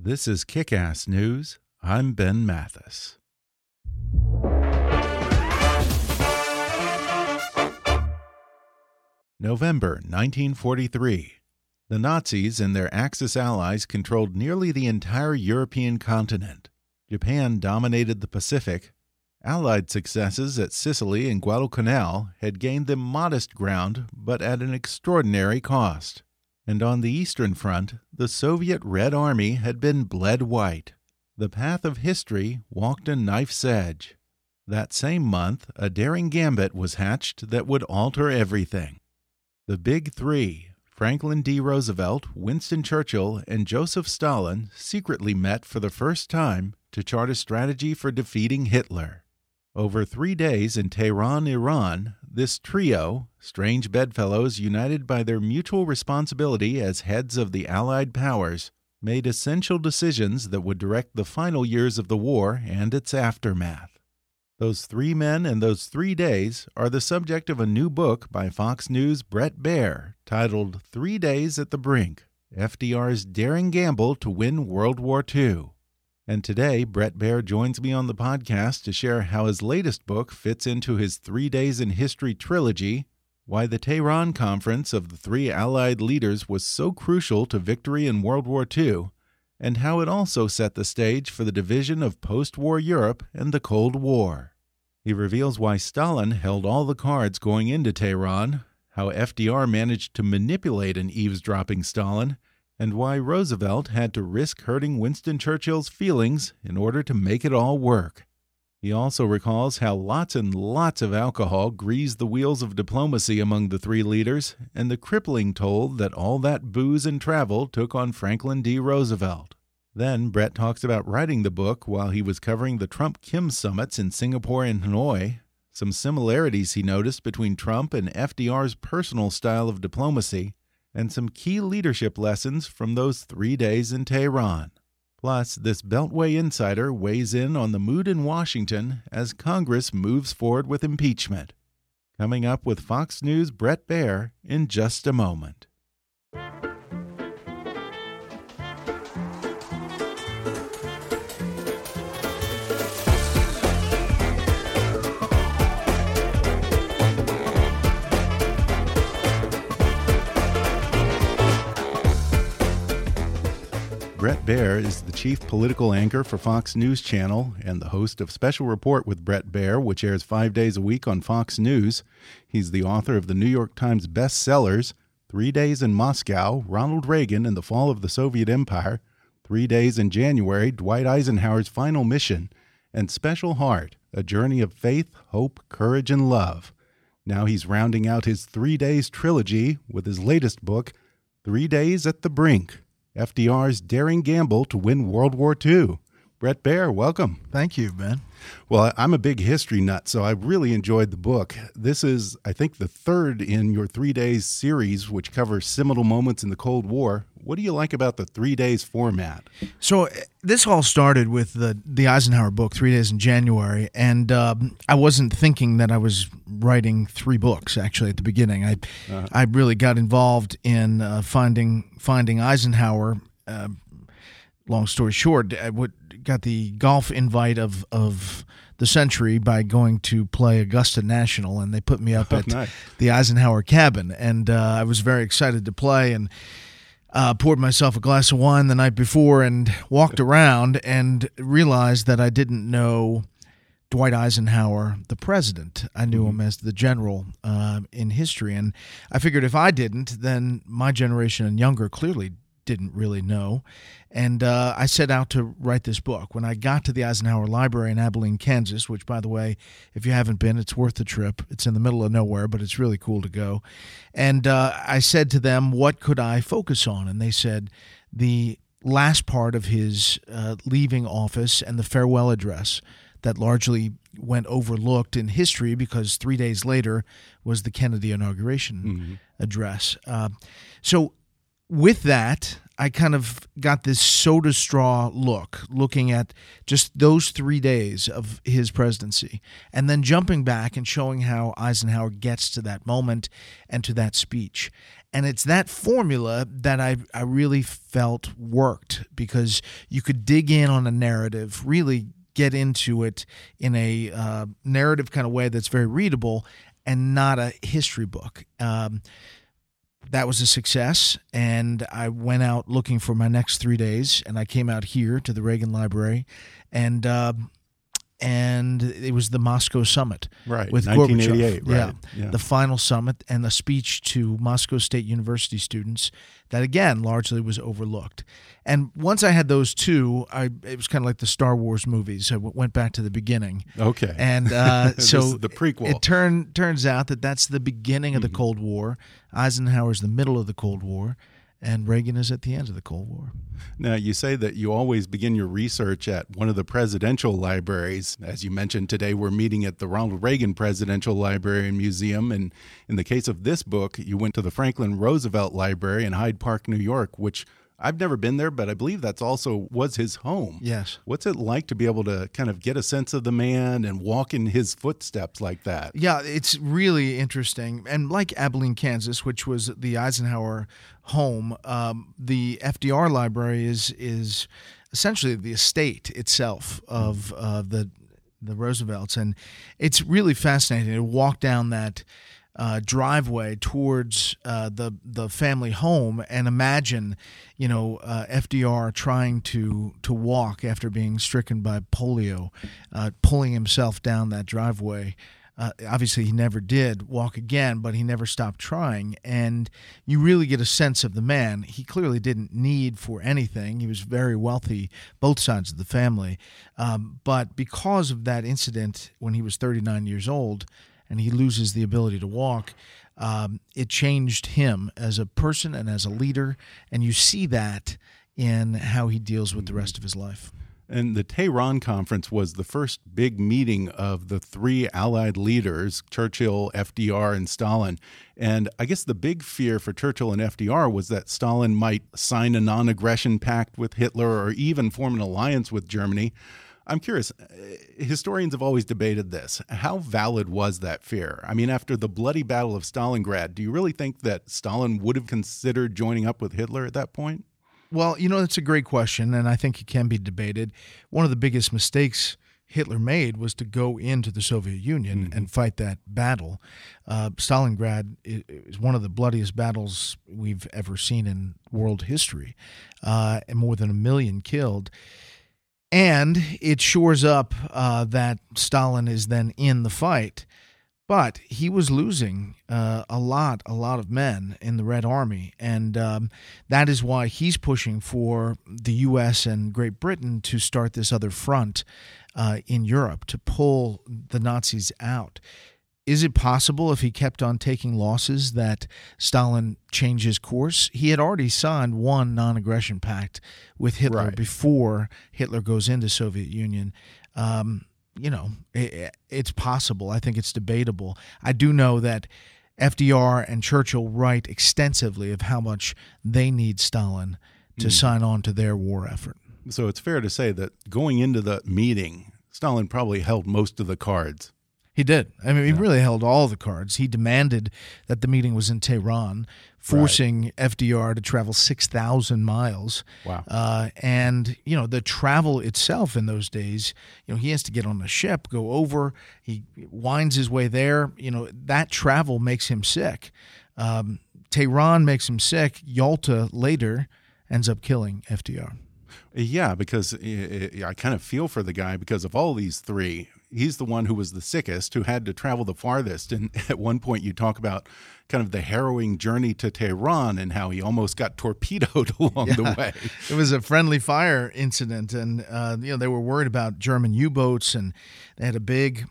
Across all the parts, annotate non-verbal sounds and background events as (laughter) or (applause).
This is Kick Ass News. I'm Ben Mathis. November 1943. The Nazis and their Axis allies controlled nearly the entire European continent. Japan dominated the Pacific. Allied successes at Sicily and Guadalcanal had gained them modest ground, but at an extraordinary cost. And on the Eastern Front, the Soviet Red Army had been bled white. The path of history walked a knife's edge. That same month, a daring gambit was hatched that would alter everything. The Big Three, Franklin D. Roosevelt, Winston Churchill, and Joseph Stalin, secretly met for the first time to chart a strategy for defeating Hitler. Over three days in Tehran, Iran, this trio, strange bedfellows united by their mutual responsibility as heads of the Allied powers, made essential decisions that would direct the final years of the war and its aftermath. Those three men and those three days are the subject of a new book by Fox News' Bret Baier titled Three Days at the Brink FDR's Daring Gamble to Win World War II. And today, Bret Baier joins me on the podcast to share how his latest book fits into his Three Days in History trilogy, why the Tehran Conference of the three Allied leaders was so crucial to victory in World War II, and how it also set the stage for the division of post war Europe and the Cold War. He reveals why Stalin held all the cards going into Tehran, how FDR managed to manipulate an eavesdropping Stalin, and why Roosevelt had to risk hurting Winston Churchill's feelings in order to make it all work. He also recalls how lots and lots of alcohol greased the wheels of diplomacy among the three leaders, and the crippling toll that all that booze and travel took on Franklin D. Roosevelt. Then Bret talks about writing the book while he was covering the Trump Kim summits in Singapore and Hanoi, some similarities he noticed between Trump and FDR's personal style of diplomacy, and some key leadership lessons from those three days in Tehran. Plus, this Beltway insider weighs in on the mood in Washington as Congress moves forward with impeachment. Coming up with Fox News' Bret Baier in just a moment. Baier is the chief political anchor for Fox News Channel and the host of Special Report with Bret Baier, which airs five days a week on Fox News. He's the author of the New York Times bestsellers Three Days in Moscow, Ronald Reagan and the Fall of the Soviet Empire, Three Days in January, Dwight Eisenhower's Final Mission, and Special Heart, A Journey of Faith, Hope, Courage, and Love. Now he's rounding out his three days trilogy with his latest book, Three Days at the Brink. FDR's daring gamble to win World War II. Bret Baier, welcome. Thank you, Ben. Well, I'm a big history nut, so I really enjoyed the book. This is, I think, the third in your three days series, which covers seminal moments in the Cold War. What do you like about the three days format? So uh, this all started with the the Eisenhower book, Three Days in January, and um, I wasn't thinking that I was writing three books. Actually, at the beginning, I uh -huh. I really got involved in uh, finding finding Eisenhower. Uh, long story short, I would, got the golf invite of of the century by going to play Augusta National, and they put me up Oh, at nice. the Eisenhower cabin, and uh, I was very excited to play and. Uh, poured myself a glass of wine the night before and walked around and realized that I didn't know Dwight Eisenhower, the president. I knew him as the general uh, in history, and I figured if I didn't, then my generation and younger clearly didn't really know. And uh, I set out to write this book. When I got to the Eisenhower Library in Abilene, Kansas, which, by the way, if you haven't been, it's worth the trip. It's in the middle of nowhere, but it's really cool to go. And uh, I said to them, What could I focus on? And they said, The last part of his uh, leaving office and the farewell address that largely went overlooked in history because three days later was the Kennedy inauguration address. Uh, so, with that, I kind of got this soda straw look, looking at just those three days of his presidency, and then jumping back and showing how Eisenhower gets to that moment and to that speech. And it's that formula that I, I really felt worked because you could dig in on a narrative, really get into it in a uh, narrative kind of way that's very readable and not a history book. Um, that was a success and i went out looking for my next three days and i came out here to the reagan library and uh, and it was the moscow summit Right, with 1988, Gorbachev. right, Yeah, yeah. the final summit and the speech to moscow state university students that again largely was overlooked and once i had those two i it was kind of like the star wars movies i w- went back to the beginning Okay. and uh, (laughs) so the prequel. Mm-hmm. It turn, turns out that that's the beginning of the Cold War. Eisenhower's the middle of the Cold War, and Reagan is at the end of the Cold War. Now, you say that you always begin your research at one of the presidential libraries. As you mentioned today, we're meeting at the Ronald Reagan Presidential Library and Museum. And in the case of this book, you went to the Franklin Roosevelt Library in Hyde Park, New York, which I've never been there, but I believe that's also was his home. Yes. What's it like to be able to kind of get a sense of the man and walk in his footsteps like that? Yeah, it's really interesting. And like Abilene, Kansas, which was the Eisenhower home, um, the FDR library is is essentially the estate itself of uh, the the Roosevelts, and it's really fascinating to walk down that. Uh, driveway towards uh, the the family home and imagine, you know, uh, FDR trying to to walk after being stricken by polio, uh, pulling himself down that driveway. Uh, obviously, he never did walk again, but he never stopped trying. And you really get a sense of the man. He clearly didn't need for anything. He was very wealthy, both sides of the family. Um, but because of that incident when he was 39 years old and he loses the ability to walk, um, it changed him as a person and as a leader. And you see that in how he deals with the rest of his life. And the Tehran conference was the first big meeting of the three Allied leaders Churchill, FDR, and Stalin. And I guess the big fear for Churchill and FDR was that Stalin might sign a non aggression pact with Hitler or even form an alliance with Germany. I'm curious, uh, historians have always debated this. How valid was that fear? I mean, after the bloody Battle of Stalingrad, do you really think that Stalin would have considered joining up with Hitler at that point? Well, you know, that's a great question, and I think it can be debated. One of the biggest mistakes Hitler made was to go into the Soviet Union and fight that battle. Uh, Stalingrad is one of the bloodiest battles we've ever seen in world history, uh, and more than a million killed. And it shores up uh, that Stalin is then in the fight. But he was losing uh, a lot, a lot of men in the Red Army, and um, that is why he's pushing for the U.S. and Great Britain to start this other front uh, in Europe to pull the Nazis out. Is it possible if he kept on taking losses that Stalin changed his course? He had already signed one non-aggression pact with Hitler Right. before Hitler goes into Soviet Union. Um, you know, i it's possible. I think it's debatable. I do know that FDR and Churchill write extensively of how much they need Stalin to sign on to their war effort. So it's fair to say that going into the meeting, Stalin probably held most of the cards. He did. I mean, he really held all the cards. He demanded that the meeting was in Tehran, forcing right. FDR to travel 6,000 miles. Wow. Uh, and, you know, the travel itself in those days, you know, he has to get on a ship, go over, he winds his way there. You know, that travel makes him sick. Um, Tehran makes him sick. Yalta later ends up killing FDR. Yeah, because I kind of feel for the guy because of all these three, he's the one who was the sickest, who had to travel the farthest. And (laughs) at one point, you talk about kind of the harrowing journey to Tehran and how he almost got torpedoed (laughs) along yeah. the way. It was a friendly fire incident, and uh, you know they were worried about German U-boats, and they had a big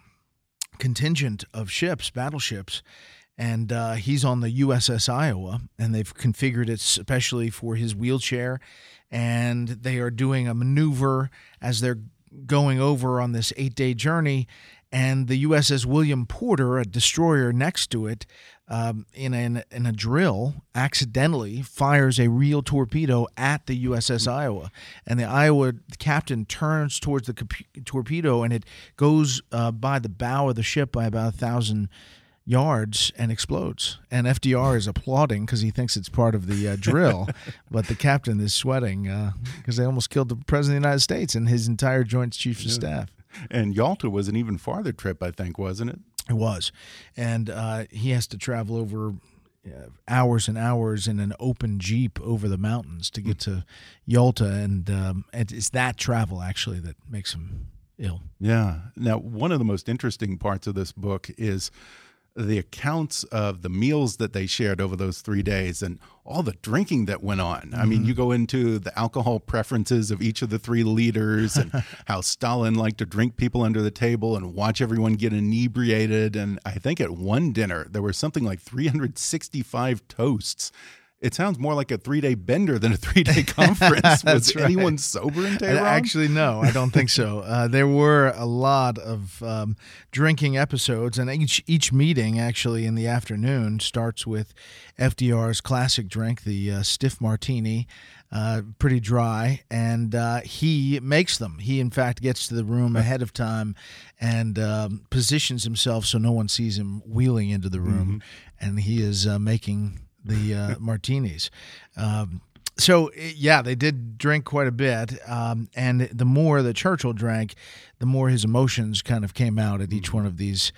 contingent of ships, battleships. And uh, he's on the USS Iowa, and they've configured it especially for his wheelchair. And they are doing a maneuver as they're going over on this eight day journey, and the USS William Porter, a destroyer next to it, um, in, a, in a drill, accidentally fires a real torpedo at the USS Iowa. And the Iowa captain turns towards the torpedo, and it goes uh, by the bow of the ship by about a thousand yards and explodes. And FDR is applauding because he thinks it's part of the uh, drill, (laughs) but the captain is sweating because uh, they almost killed the president of the United States and his entire Joint Chiefs of Staff. And Yalta was an even farther trip, I think, wasn't it? It was, and uh, he has to travel over uh, hours and hours in an open jeep over the mountains to get to Yalta, and um, it's that travel actually that makes him ill. Yeah. Now, one of the most interesting parts of this book is the accounts of the meals that they shared over those three days and all the drinking that went on. Mm -hmm. I mean, you mm-hmm. go into the alcohol preferences of each of the three leaders and (laughs) how Stalin liked to drink people under the table and watch everyone get inebriated. And I think at one dinner, there were something like 365 toasts it sounds more like a three day bender than a three day (laughs) conference. Was right. anyone sober in Tehran? Actually, no, I don't think so. (laughs) Uh, there were a lot of um, drinking episodes, and each each meeting actually in the afternoon starts with FDR's classic drink, the uh, stiff martini. Uh, pretty dry, and uh, he makes them. He, in fact, gets to the room ahead of time and um, positions himself so no one sees him wheeling into the room, mm -hmm. and he is uh, making the uh, (laughs) martinis. Um, so yeah, they did drink quite a bit, um, and the more that Churchill drank, the more his emotions kind of came out at each one of these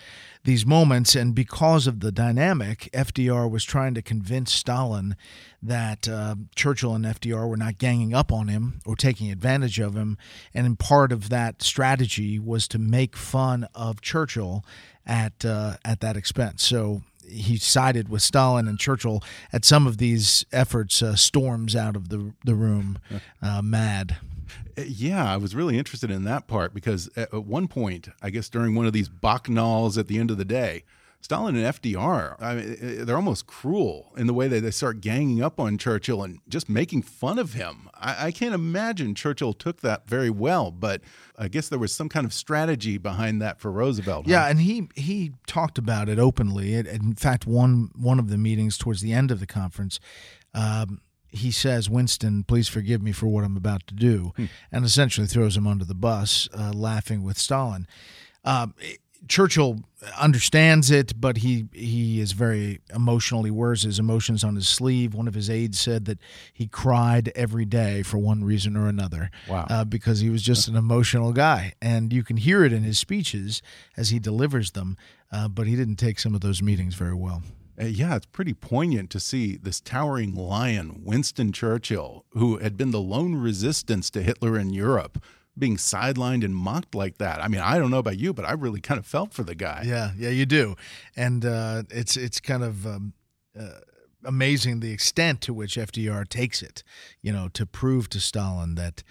these moments. And because of the dynamic, FDR was trying to convince Stalin that uh, Churchill and FDR were not ganging up on him or taking advantage of him. And part of that strategy was to make fun of Churchill at uh, at that expense. So he sided with Stalin and Churchill at some of these efforts. Uh, storms out of the the room, uh, mad. Uh, yeah, I was really interested in that part because at one point, I guess during one of these bacchanals at the end of the day, Stalin and FDR, I mean, they're almost cruel in the way that they start ganging up on Churchill and just making fun of him. I, I, can't imagine Churchill took that very well, but I guess there was some kind of strategy behind that for Roosevelt. Yeah, and he he talked about it openly. It, in fact, one one of the meetings towards the end of the conference. Um, he says, Winston, please forgive me for what I'm about to do, hmm. and essentially throws him under the bus, uh, laughing with Stalin. Um, Churchill understands it, but he he is very emotional. He wears his emotions on his sleeve. One of his aides said that he cried every day for one reason or another. Wow! Uh, because he was just an emotional guy, and you can hear it in his speeches as he delivers them. Uh, but he didn't take some of those meetings very well. Uh, yeah, it's pretty poignant to see this towering lion, Winston Churchill, who had been the lone resistance to Hitler in Europe being sidelined and mocked like that. I mean, I don't know about you, but I really kind of felt for the guy. Yeah, yeah, you do, and uh, it's it's kind of. Um, uh, amazing the extent to which FDR takes it, you know, to prove to Stalin that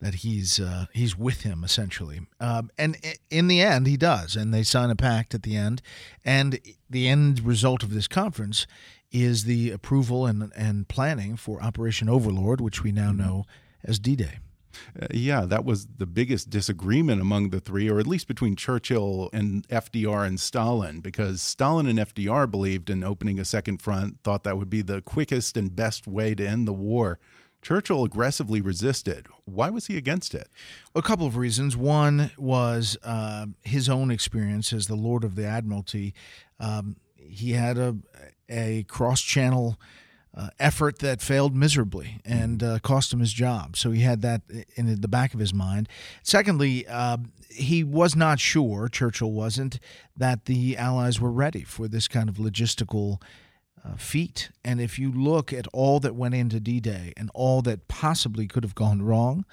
that he's uh, he's with him essentially. Um, and in the end, he does, and they sign a pact at the end. And the end result of this conference is the approval and and planning for Operation Overlord, which we now mm-hmm. know as D-Day. Uh, yeah, that was the biggest disagreement among the three, or at least between Churchill and FDR and Stalin, because Stalin and FDR believed in opening a second front, thought that would be the quickest and best way to end the war. Churchill aggressively resisted. Why was he against it? A couple of reasons. One was uh, his own experience as the Lord of the Admiralty. Um, he had a a cross channel uh, effort that failed miserably and uh, cost him his job. So he had that in the back of his mind. Secondly, uh, he was not sure, Churchill wasn't, that the Allies were ready for this kind of logistical uh, feat. And if you look at all that went into D Day and all that possibly could have gone wrong,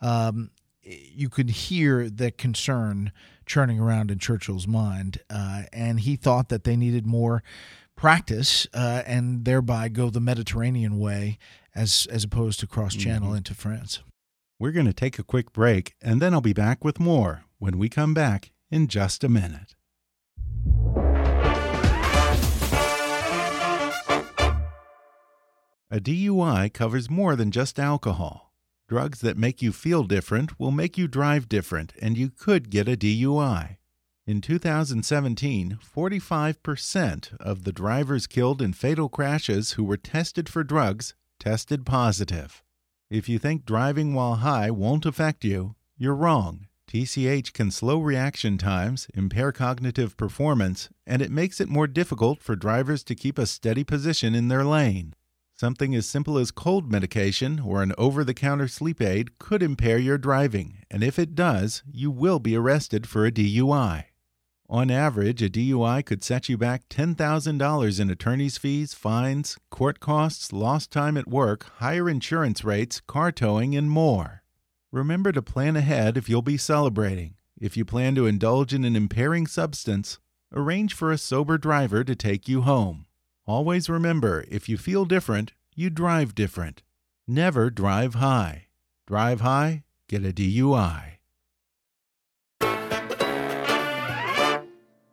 um, you could hear the concern churning around in Churchill's mind. Uh, and he thought that they needed more practice uh, and thereby go the Mediterranean way as as opposed to cross channel mm-hmm. into France. We're going to take a quick break and then I'll be back with more when we come back in just a minute. A DUI covers more than just alcohol. Drugs that make you feel different will make you drive different, and you could get a DUI. In 2017, 45% of the drivers killed in fatal crashes who were tested for drugs tested positive. If you think driving while high won't affect you, you're wrong. THC can slow reaction times, impair cognitive performance, and it makes it more difficult for drivers to keep a steady position in their lane. Something as simple as cold medication or an over the counter sleep aid could impair your driving, and if it does, you will be arrested for a DUI. On average, a DUI could set you back $10,000 in attorney's fees, fines, court costs, lost time at work, higher insurance rates, car towing, and more. Remember to plan ahead if you'll be celebrating. If you plan to indulge in an impairing substance, arrange for a sober driver to take you home. Always remember if you feel different, you drive different. Never drive high. Drive high, get a DUI.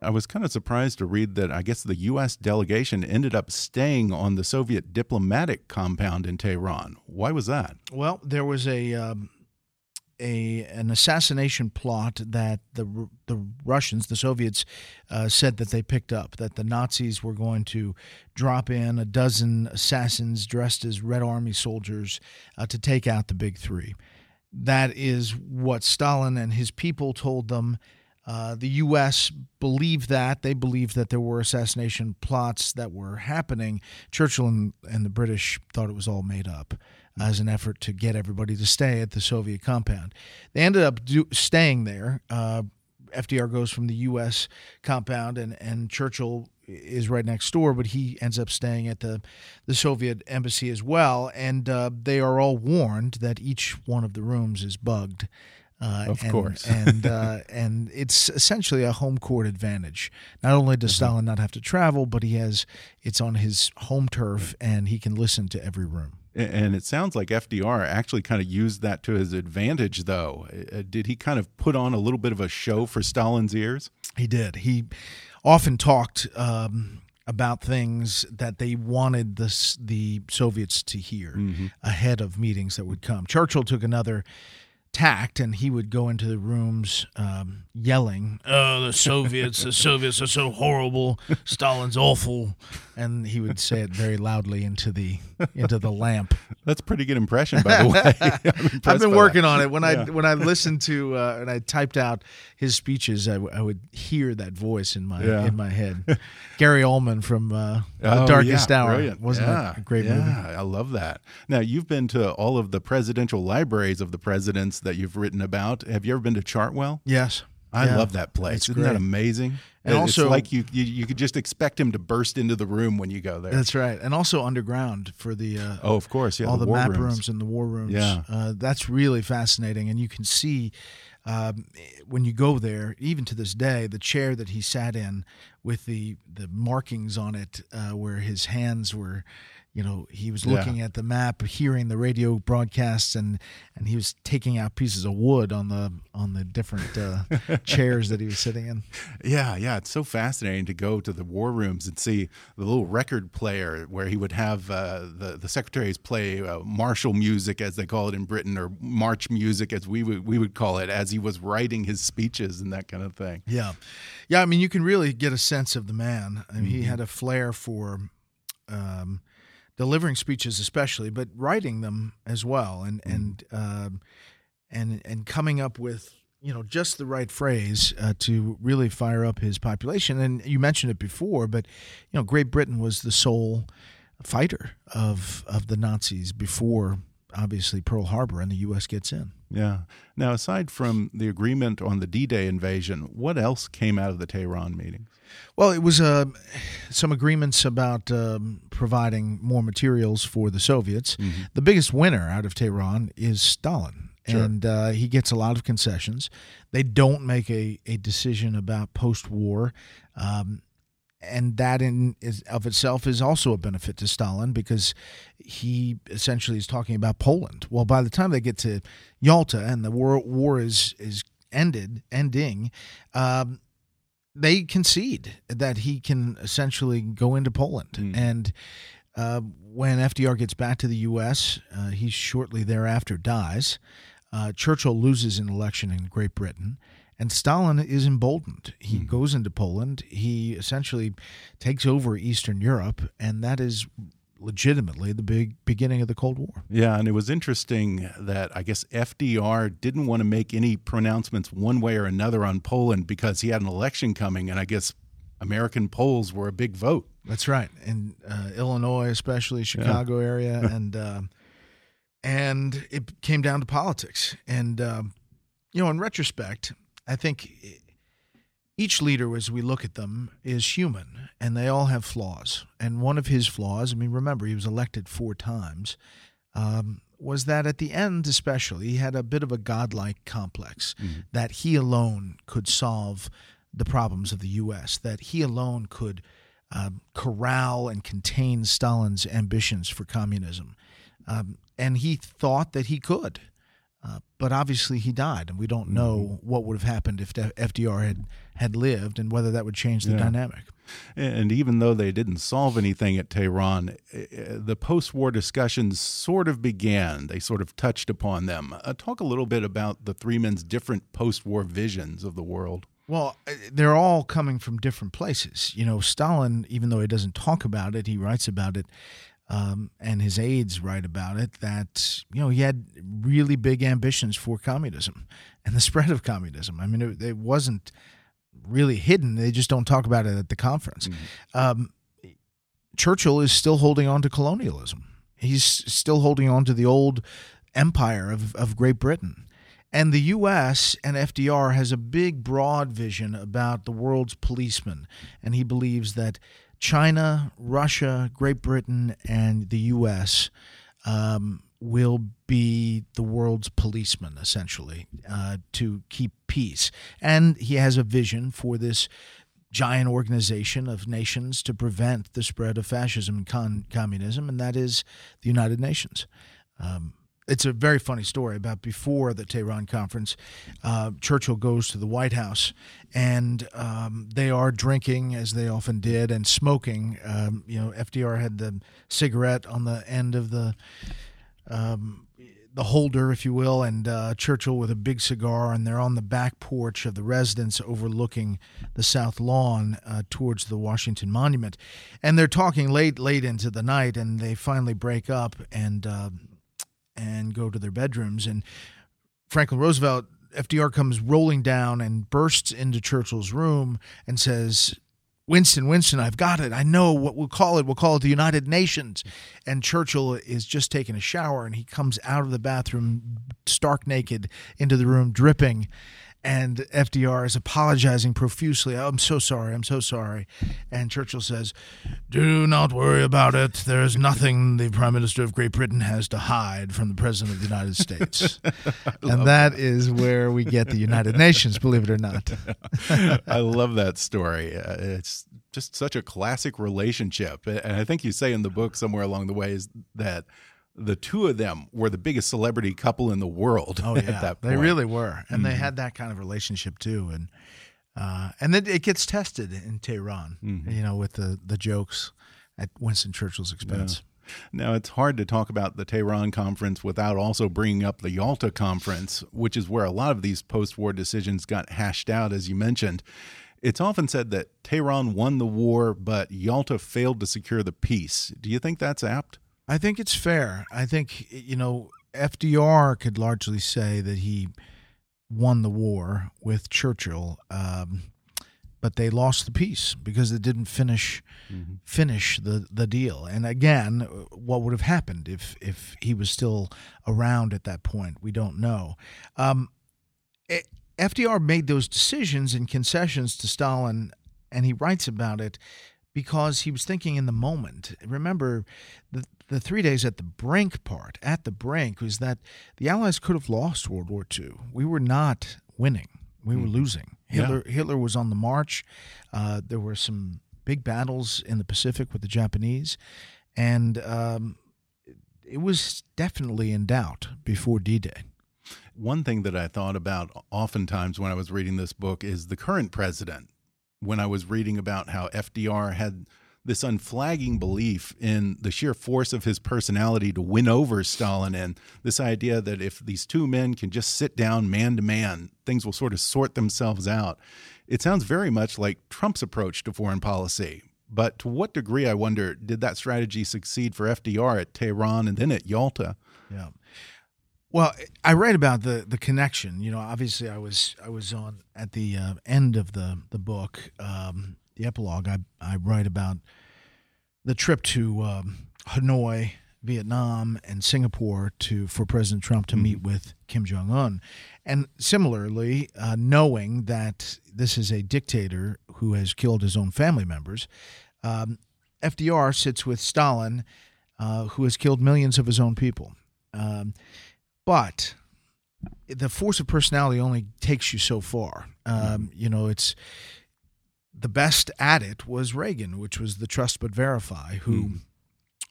I was kind of surprised to read that I guess the U.S. delegation ended up staying on the Soviet diplomatic compound in Tehran. Why was that? Well, there was a. Um, a, an assassination plot that the the Russians, the Soviets, uh, said that they picked up. That the Nazis were going to drop in a dozen assassins dressed as Red Army soldiers uh, to take out the big three. That is what Stalin and his people told them uh, the U.S. believed that. They believed that there were assassination plots that were happening. Churchill and, and the British thought it was all made up as an effort to get everybody to stay at the Soviet compound. They ended up do, staying there. Uh, FDR goes from the U.S. compound, and, and Churchill is right next door, but he ends up staying at the, the Soviet embassy as well. And uh, they are all warned that each one of the rooms is bugged uh, of and, course, (laughs) and uh, and it's essentially a home court advantage. Not only does mm-hmm. Stalin not have to travel, but he has it's on his home turf, and he can listen to every room. And it sounds like FDR actually kind of used that to his advantage, though. Uh, did he kind of put on a little bit of a show for Stalin's ears? He did. He often talked. Um, about things that they wanted the the Soviets to hear mm -hmm. ahead of meetings that would come. Churchill took another tact and he would go into the rooms um, yelling oh the soviets the soviets are so horrible. Stalin's awful. And he would say it very loudly into the into the lamp. That's a pretty good impression by the (laughs) way. I've been working that. on it. When yeah. i when i listened to uh, and i typed out his speeches I, w- I would hear that voice in my yeah. in my head. (laughs) Gary oldman from uh, oh, the darkest yeah, hour. Brilliant. wasn't yeah, a great movie? I love that. Now you've been to all of the presidential libraries of the presidents that you've written about. Have you ever been to Chartwell? Yes. I yeah. love that place. It's Isn't great. that amazing? And it's also, like you, you, you could just expect him to burst into the room when you go there. That's right, and also underground for the uh, oh, of course, yeah, all the, the map rooms. rooms. and the war rooms. Yeah, uh, that's really fascinating, and you can see um, when you go there, even to this day, the chair that he sat in with the the markings on it, uh, where his hands were you know he was looking yeah. at the map hearing the radio broadcasts and and he was taking out pieces of wood on the on the different uh, (laughs) chairs that he was sitting in yeah yeah it's so fascinating to go to the war rooms and see the little record player where he would have uh, the the secretaries play uh, martial music as they call it in Britain or march music as we would we would call it as he was writing his speeches and that kind of thing yeah yeah I mean you can really get a sense of the man I mean, mm -hmm. he mm-hmm. had a flair for um, delivering speeches especially, but writing them as well, and mm. and um, and and coming up with you know just the right phrase uh, to really fire up his population. And you mentioned it before, but you know Great Britain was the sole fighter of of the Nazis before obviously Pearl Harbor and the U.S. gets in. Yeah. Now, aside from the agreement on the D-Day invasion, what else came out of the Tehran meetings? Well, it was uh, some agreements about um, providing more materials for the Soviets. Mm -hmm. The biggest winner out of Tehran is Stalin. Sure. And uh, he gets a lot of concessions. They don't make a, a decision about post war. Um, and that in is, of itself is also a benefit to Stalin because he essentially is talking about Poland. Well, by the time they get to Yalta and the war war is is ended, ending, um, they concede that he can essentially go into Poland. Mm. And uh, when FDR gets back to the U.S., uh, he shortly thereafter dies. Uh, Churchill loses an election in Great Britain. And Stalin is emboldened. He mm. goes into Poland. He essentially takes over Eastern Europe, and that is legitimately the big beginning of the Cold War. Yeah, and it was interesting that I guess FDR didn't want to make any pronouncements one way or another on Poland because he had an election coming, and I guess American polls were a big vote. That's right, in uh, Illinois, especially Chicago yeah. area, (laughs) and uh, and it came down to politics. And uh, you know, in retrospect, I think each leader, as we look at them, is human, and they all have flaws. And one of his flaws, I mean, remember, he was elected four times, um, was that at the end, especially, he had a bit of a godlike complex mm-hmm. that he alone could solve the problems of the U.S., that he alone could uh, corral and contain Stalin's ambitions for communism. Um, and he thought that he could. Uh, but obviously he died, and we don't know mm-hmm. what would have happened if FDR had had lived, and whether that would change the yeah. dynamic. And even though they didn't solve anything at Tehran, eh, eh, the post-war discussions sort of began. They sort of touched upon them. Uh, talk a little bit about the three men's different post-war visions of the world. Well, eh, they're all coming from different places. You know, Stalin, even though he doesn't talk about it, he writes about it um, and his aides write about it that you know he had really big ambitions for communism and the (laughs) spread of communism. I mean, it, it wasn't really hidden; they just don't talk about it at the conference. Mm-hmm. Um, Churchill is still holding on to colonialism. He's still holding on to the old empire of, of Great Britain. And the U.S. and FDR has a big, broad vision about the world's policeman. And he believes that China, Russia, Great Britain, and the U.S. Um, will be the world's policeman, essentially, uh, to keep peace. And he has a vision for this giant organization of nations to prevent the spread of fascism and con- communism, and that is the United Nations. Um, it's a very funny story about before the Tehran conference. Uh, Churchill goes to the White House, and um, they are drinking as they often did and smoking. Um, you know, FDR had the cigarette on the end of the um, the holder, if you will, and uh, Churchill with a big cigar, and they're on the back porch of the residence overlooking the south lawn uh, towards the Washington Monument, and they're talking late, late into the night, and they finally break up, and uh, and go to their bedrooms. And Franklin Roosevelt, FDR comes rolling down and bursts into Churchill's room and says, Winston, Winston, I've got it. I know what we'll call it. We'll call it the United Nations. And Churchill is just taking a shower and he comes out of the bathroom stark naked into the room, dripping and FDR is apologizing profusely. I'm so sorry. I'm so sorry. And Churchill says, Do not worry about it. There is nothing the Prime Minister of Great Britain has to hide from the President of the United States. (laughs) and that, that is where we get the United Nations, believe it or not. (laughs) I love that story. Uh, it's just such a classic relationship. And I think you say in the book somewhere along the way is that the two of them were the biggest celebrity couple in the world. Oh (laughs) yeah, they really were, and mm -hmm. they mm-hmm. had that kind of relationship too, and uh, and then it gets tested in Tehran, mm -hmm. you know, with the the jokes at Winston Churchill's expense. Yeah. Now, it's hard to talk about the Tehran conference without also bringing up the Yalta conference, which is where a lot of these post war decisions got hashed out, as you mentioned. It's often said that Tehran won the war, but Yalta failed to secure the peace. Do you think that's apt? I think it's fair. I think, you know, FDR could largely say that he won the war with Churchill, um, but they lost the peace because it didn't finish mm-hmm. finish the, the deal. And again, what would have happened if if he was still around at that point? We don't know. Um, it, FDR made those decisions and concessions to Stalin, and he writes about it because he was thinking in the moment. Remember, the the three days at the brink part, at the brink, was that the Allies could have lost World War II. We were not winning; we were mm. losing. Hitler yeah. Hitler was on the march. Uh, there were some big battles in the Pacific with the Japanese, and um, it was definitely in doubt before D-Day. One thing that I thought about oftentimes when I was reading this book is the current president. When I was reading about how FDR had this unflagging belief in the sheer force of his personality to win over Stalin, and this idea that if these two men can just sit down man to man, things will sort of sort themselves out. It sounds very much like Trump's approach to foreign policy. But to what degree, I wonder, did that strategy succeed for FDR at Tehran and then at Yalta? Yeah. Well, I write about the the connection. You know, obviously, I was I was on at the uh, end of the the book, um, the epilogue. I I write about the trip to um, Hanoi, Vietnam, and Singapore to for President Trump to mm-hmm. meet with Kim Jong Un, and similarly, uh, knowing that this is a dictator who has killed his own family members, um, FDR sits with Stalin, uh, who has killed millions of his own people. Um, but the force of personality only takes you so far. Um, mm-hmm. you know, it's the best at it was Reagan, which was the trust but verify, who mm.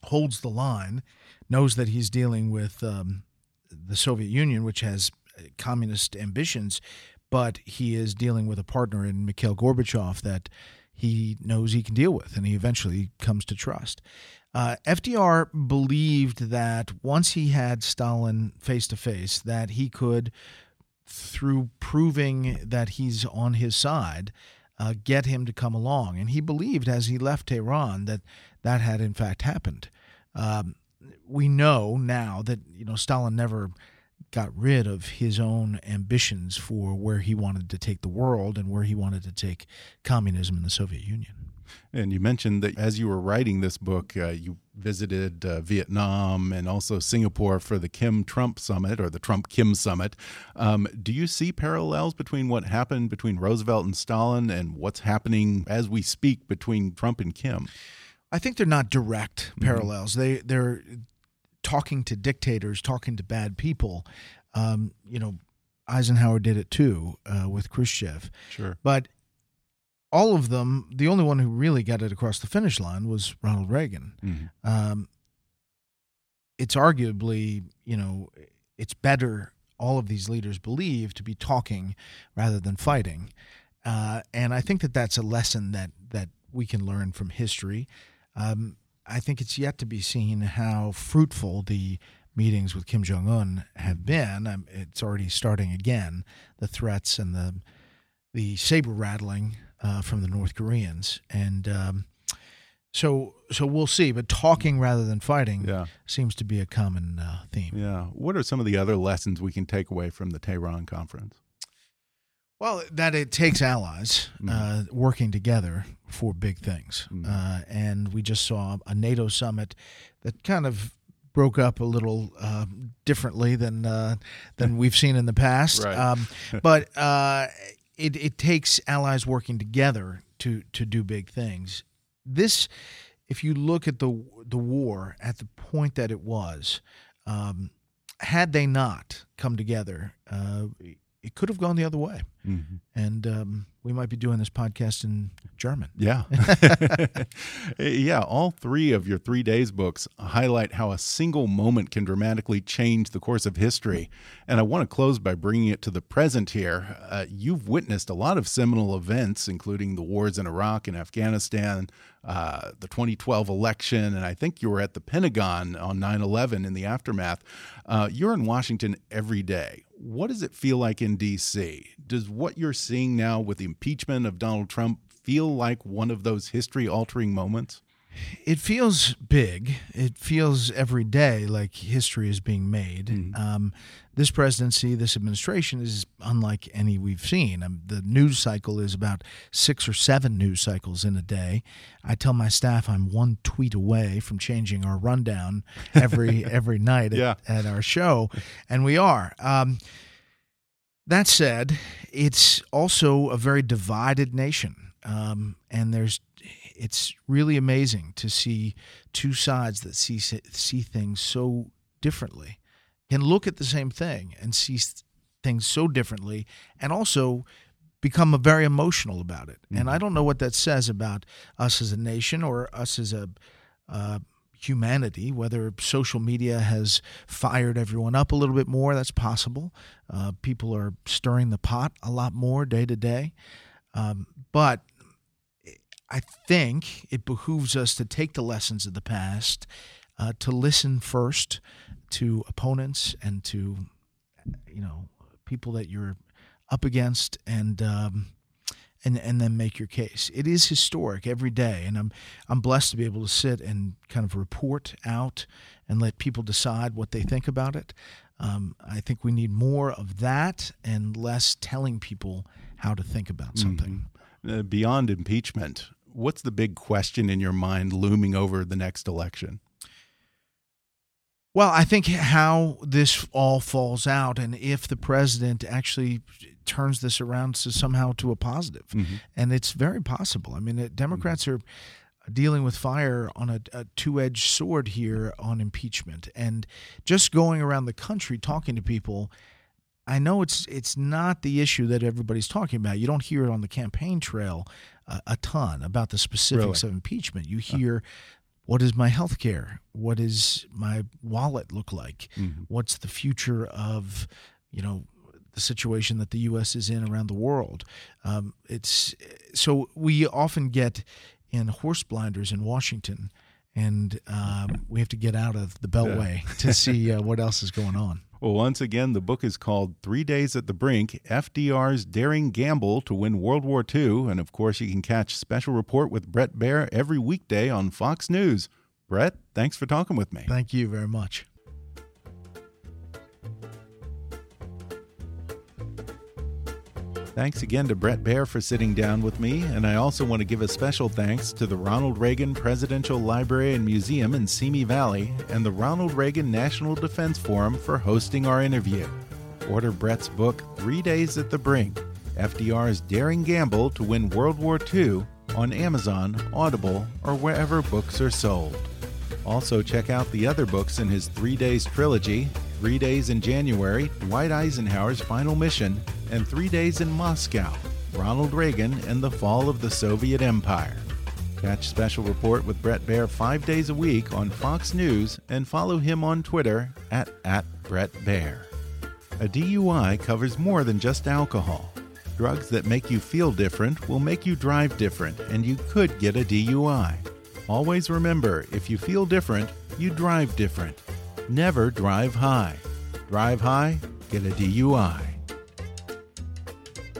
holds the line, knows that he's dealing with um, the Soviet Union, which has uh, communist ambitions, but he is dealing with a partner in Mikhail Gorbachev that he knows he can deal with, and he eventually comes to trust. Uh, FDR believed that once he had Stalin face to face, that he could, through proving that he's on his side, uh, get him to come along. And he believed, as he left Tehran, that that had in fact happened. Um, we know now that you know Stalin never got rid of his own ambitions for where he wanted to take the world and where he wanted to take communism in the Soviet Union. And you mentioned that as you were writing this book, uh, you visited uh, Vietnam and also Singapore for the Kim Trump summit or the Trump Kim summit. Um, do you see parallels between what happened between Roosevelt and Stalin and what's happening as we speak between Trump and Kim? I think they're not direct mm-hmm. parallels. Mm -hmm. They they're talking to dictators, talking to bad people. Um, you know, Eisenhower did it too uh, with Khrushchev. Sure, but all of them, the only one who really got it across the finish line was Ronald Reagan. Mm-hmm. Um, it's arguably, you know, it's better, all of these leaders believe, to be talking rather than fighting. Uh, and I think that that's a lesson that, that we can learn from history. Um, I think it's yet to be seen how fruitful the meetings with Kim Jong Un have been. Um, it's already starting again. The threats and the the saber rattling uh, from the North Koreans, and um, so so we'll see. But talking rather than fighting yeah. seems to be a common uh, theme. Yeah. What are some of the other lessons we can take away from the Tehran conference? Well, that it takes allies mm. uh, working together for big things, mm. uh, and we just saw a NATO summit that kind of broke up a little uh, differently than uh, than we've seen in the past. Right. Um, (laughs) but uh, it, it takes allies working together to to do big things. This, if you look at the the war at the point that it was, um, had they not come together, uh, it could have gone the other way. Mm-hmm. And um, we might be doing this podcast in German. Yeah. (laughs) (laughs) yeah. All three of your three days books highlight how a single moment can dramatically change the course of history. And I want to close by bringing it to the present here. Uh, you've witnessed a lot of seminal events, including the wars in Iraq and Afghanistan, uh, the 2012 election, and I think you were at the Pentagon on 9 11 in the aftermath. Uh, you're in Washington every day. What does it feel like in D.C.? Does what you're seeing now with the impeachment of Donald Trump feel like one of those history altering moments? It feels big. It feels every day like history is being made. Mm. Um, this presidency, this administration is unlike any we've seen. Um, the news cycle is about six or seven news cycles in a day. I tell my staff I'm one tweet away from changing our rundown every (laughs) every night at, Yeah. at our show, and we are. Um, that said, it's also a very divided nation, um, and there's it's really amazing to see two sides that see see things so differently, can look at the same thing and see things so differently, and also become very emotional about it. And I don't know what that says about us as a nation or us as a uh, humanity. Whether social media has fired everyone up a little bit more, that's possible. Uh, people are stirring the pot a lot more day to day, um, but I think it behooves us to take the lessons of the past, uh, to listen first to opponents and to, you know, people that you're up against, and um, and and then make your case. It is historic every day, and I'm I'm blessed to be able to sit and kind of report out and let people decide what they think about it. Um, I think we need more of that and less telling people how to think about something. Uh, beyond impeachment, what's the big question in your mind looming over the next election? Well, I think how this all falls out, and if the president actually turns this around to somehow to a positive. positive, and it's very possible. I mean, uh, Democrats are dealing with fire on a, a two-edged sword here on impeachment, and just going around the country talking to people. I know it's it's not the issue that everybody's talking about. You don't hear it on the campaign trail uh, a ton about the specifics Really? of impeachment. You hear what is my health care? What does my wallet look like? What's the future of, you know, the situation that the U.S. is in around the world? Um, it's so we often get in horse blinders in Washington, and um, we have to get out of the Beltway to (laughs) see uh, what else is going on. Well, once again, the book is called Three Days at the Brink FDR's Daring Gamble to Win World War II. And of course, you can catch Special Report with Bret Baier every weekday on Fox News. Bret, thanks for talking with me. Thank you very much. Thanks again to Bret Baier for sitting down with me, and I also want to give a special thanks to the Ronald Reagan Presidential Library and Museum in Simi Valley and the Ronald Reagan National Defense Forum for hosting our interview. Order Bret's book, Three Days at the Brink FDR's Daring Gamble to Win World War II, on Amazon, Audible, or wherever books are sold. Also, check out the other books in his Three Days trilogy Three Days in January, Dwight Eisenhower's Final Mission, and Three Days in Moscow, Ronald Reagan and the Fall of the Soviet Empire. Catch Special Report with Bret Baier five days a week on Fox News and follow him on Twitter at, at Bret Baier. A DUI covers more than just alcohol. Drugs that make you feel different will make you drive different, and you could get a DUI. Always remember if you feel different, you drive different. Never drive high. Drive high, get a DUI.